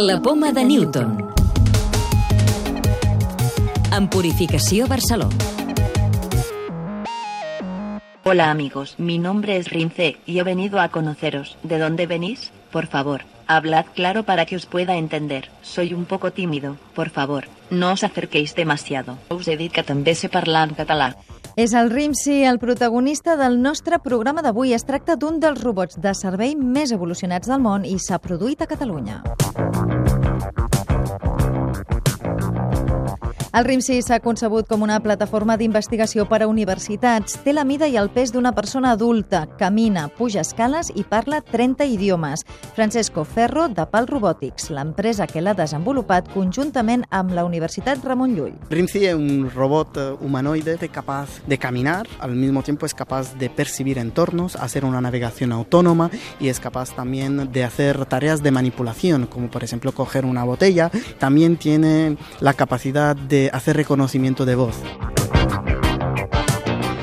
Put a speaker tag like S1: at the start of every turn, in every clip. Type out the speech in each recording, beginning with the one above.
S1: La poma de Newton. En Purificació Barcelona.
S2: Hola amigos, mi nombre es Rince y he venido a conoceros. ¿De dónde venís? Por favor, hablad claro para que os pueda entender. Soy un poco tímido, por favor, no os acerquéis demasiado. Us he dit que també sé parlar en català.
S3: És el Rimsi, el protagonista del nostre programa d'avui. Es tracta d'un dels robots de servei més evolucionats del món i s'ha produït a Catalunya. El RIMSI s'ha concebut com una plataforma d'investigació per a universitats. Té la mida i el pes d'una persona adulta, camina, puja escales i parla 30 idiomes. Francesco Ferro, de Pal Robotics, l'empresa que l'ha desenvolupat conjuntament amb la Universitat Ramon Llull.
S4: RIMSI es un robot eh, humanoide capaz de caminar, al mismo tiempo es capaz de percibir entornos, hacer una navegación autónoma y es capaz también de hacer tareas de manipulación, como por ejemplo coger una botella. También tiene la capacidad de hacer reconocimiento de voz.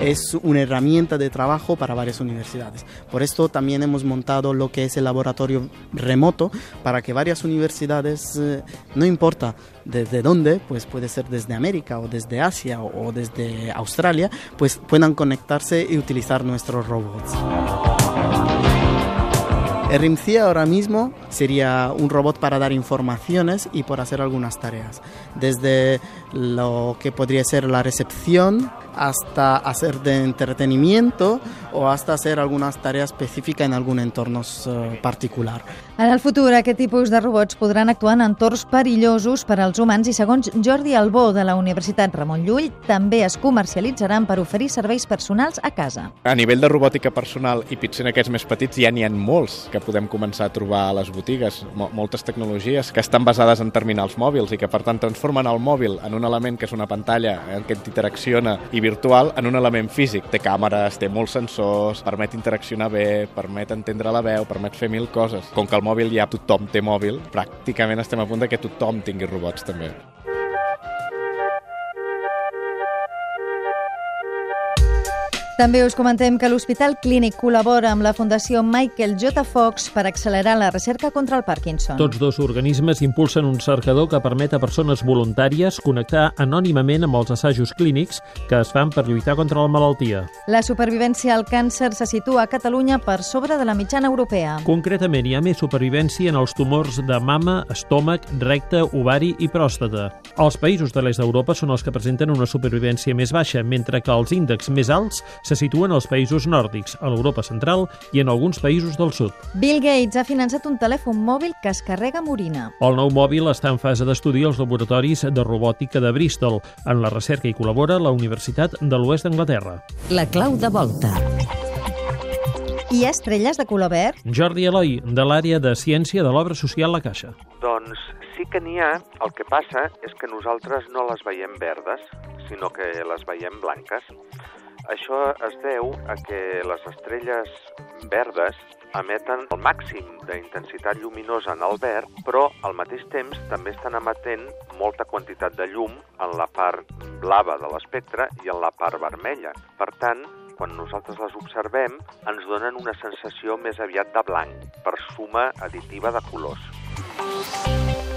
S4: Es una herramienta de trabajo para varias universidades. Por esto también hemos montado lo que es el laboratorio remoto para que varias universidades, eh, no importa desde dónde, pues puede ser desde América o desde Asia o desde Australia, pues puedan conectarse y utilizar nuestros robots. El RIMCIA ahora mismo sería un robot para dar informaciones y por hacer algunas tareas, desde lo que podría ser la recepción hasta hacer de entretenimiento o hasta hacer algunes tarees específiques en algun entorn eh, particular.
S3: En el futur, aquest tipus de robots podran actuar en entorns perillosos per als humans i, segons Jordi Albó, de la Universitat Ramon Llull, també es comercialitzaran per oferir serveis personals a casa.
S5: A nivell de robòtica personal, i potser en aquests més petits, ja n'hi ha molts que podem començar a trobar a les botigues, moltes tecnologies que estan basades en terminals mòbils i que, per tant, transformen el mòbil en un element que és una pantalla en què interacciona i virtual en un element físic. Té càmeres, té molts sensors, permet interaccionar bé, permet entendre la veu, permet fer mil coses. Com que el mòbil ja tothom té mòbil, pràcticament estem a punt de que tothom tingui robots també.
S3: També us comentem que l'Hospital Clínic col·labora amb la Fundació Michael J. Fox per accelerar la recerca contra el Parkinson.
S6: Tots dos organismes impulsen un cercador que permet a persones voluntàries connectar anònimament amb els assajos clínics que es fan per lluitar contra la malaltia.
S3: La supervivència al càncer se situa a Catalunya per sobre de la mitjana europea.
S6: Concretament, hi ha més supervivència en els tumors de mama, estómac, recte, ovari i pròstata. Els països de l'est d'Europa són els que presenten una supervivència més baixa, mentre que els índexs més alts se situen als països nòrdics, a l'Europa central i en alguns països del sud.
S3: Bill Gates ha finançat un telèfon mòbil que es carrega amb orina.
S6: El nou mòbil està en fase d'estudi als laboratoris de robòtica de Bristol. En la recerca hi col·labora la Universitat de l'Oest d'Anglaterra.
S1: La clau de volta.
S3: Hi ha estrelles de color verd?
S6: Jordi Eloi, de l'àrea de Ciència de l'Obra Social La Caixa.
S7: Doncs sí que n'hi ha, el que passa és que nosaltres no les veiem verdes, sinó que les veiem blanques. Això es deu a que les estrelles verdes emeten el màxim d'intensitat lluminosa en el verd, però al mateix temps també estan emetent molta quantitat de llum en la part blava de l'espectre i en la part vermella. Per tant, quan nosaltres les observem, ens donen una sensació més aviat de blanc, per suma additiva de colors.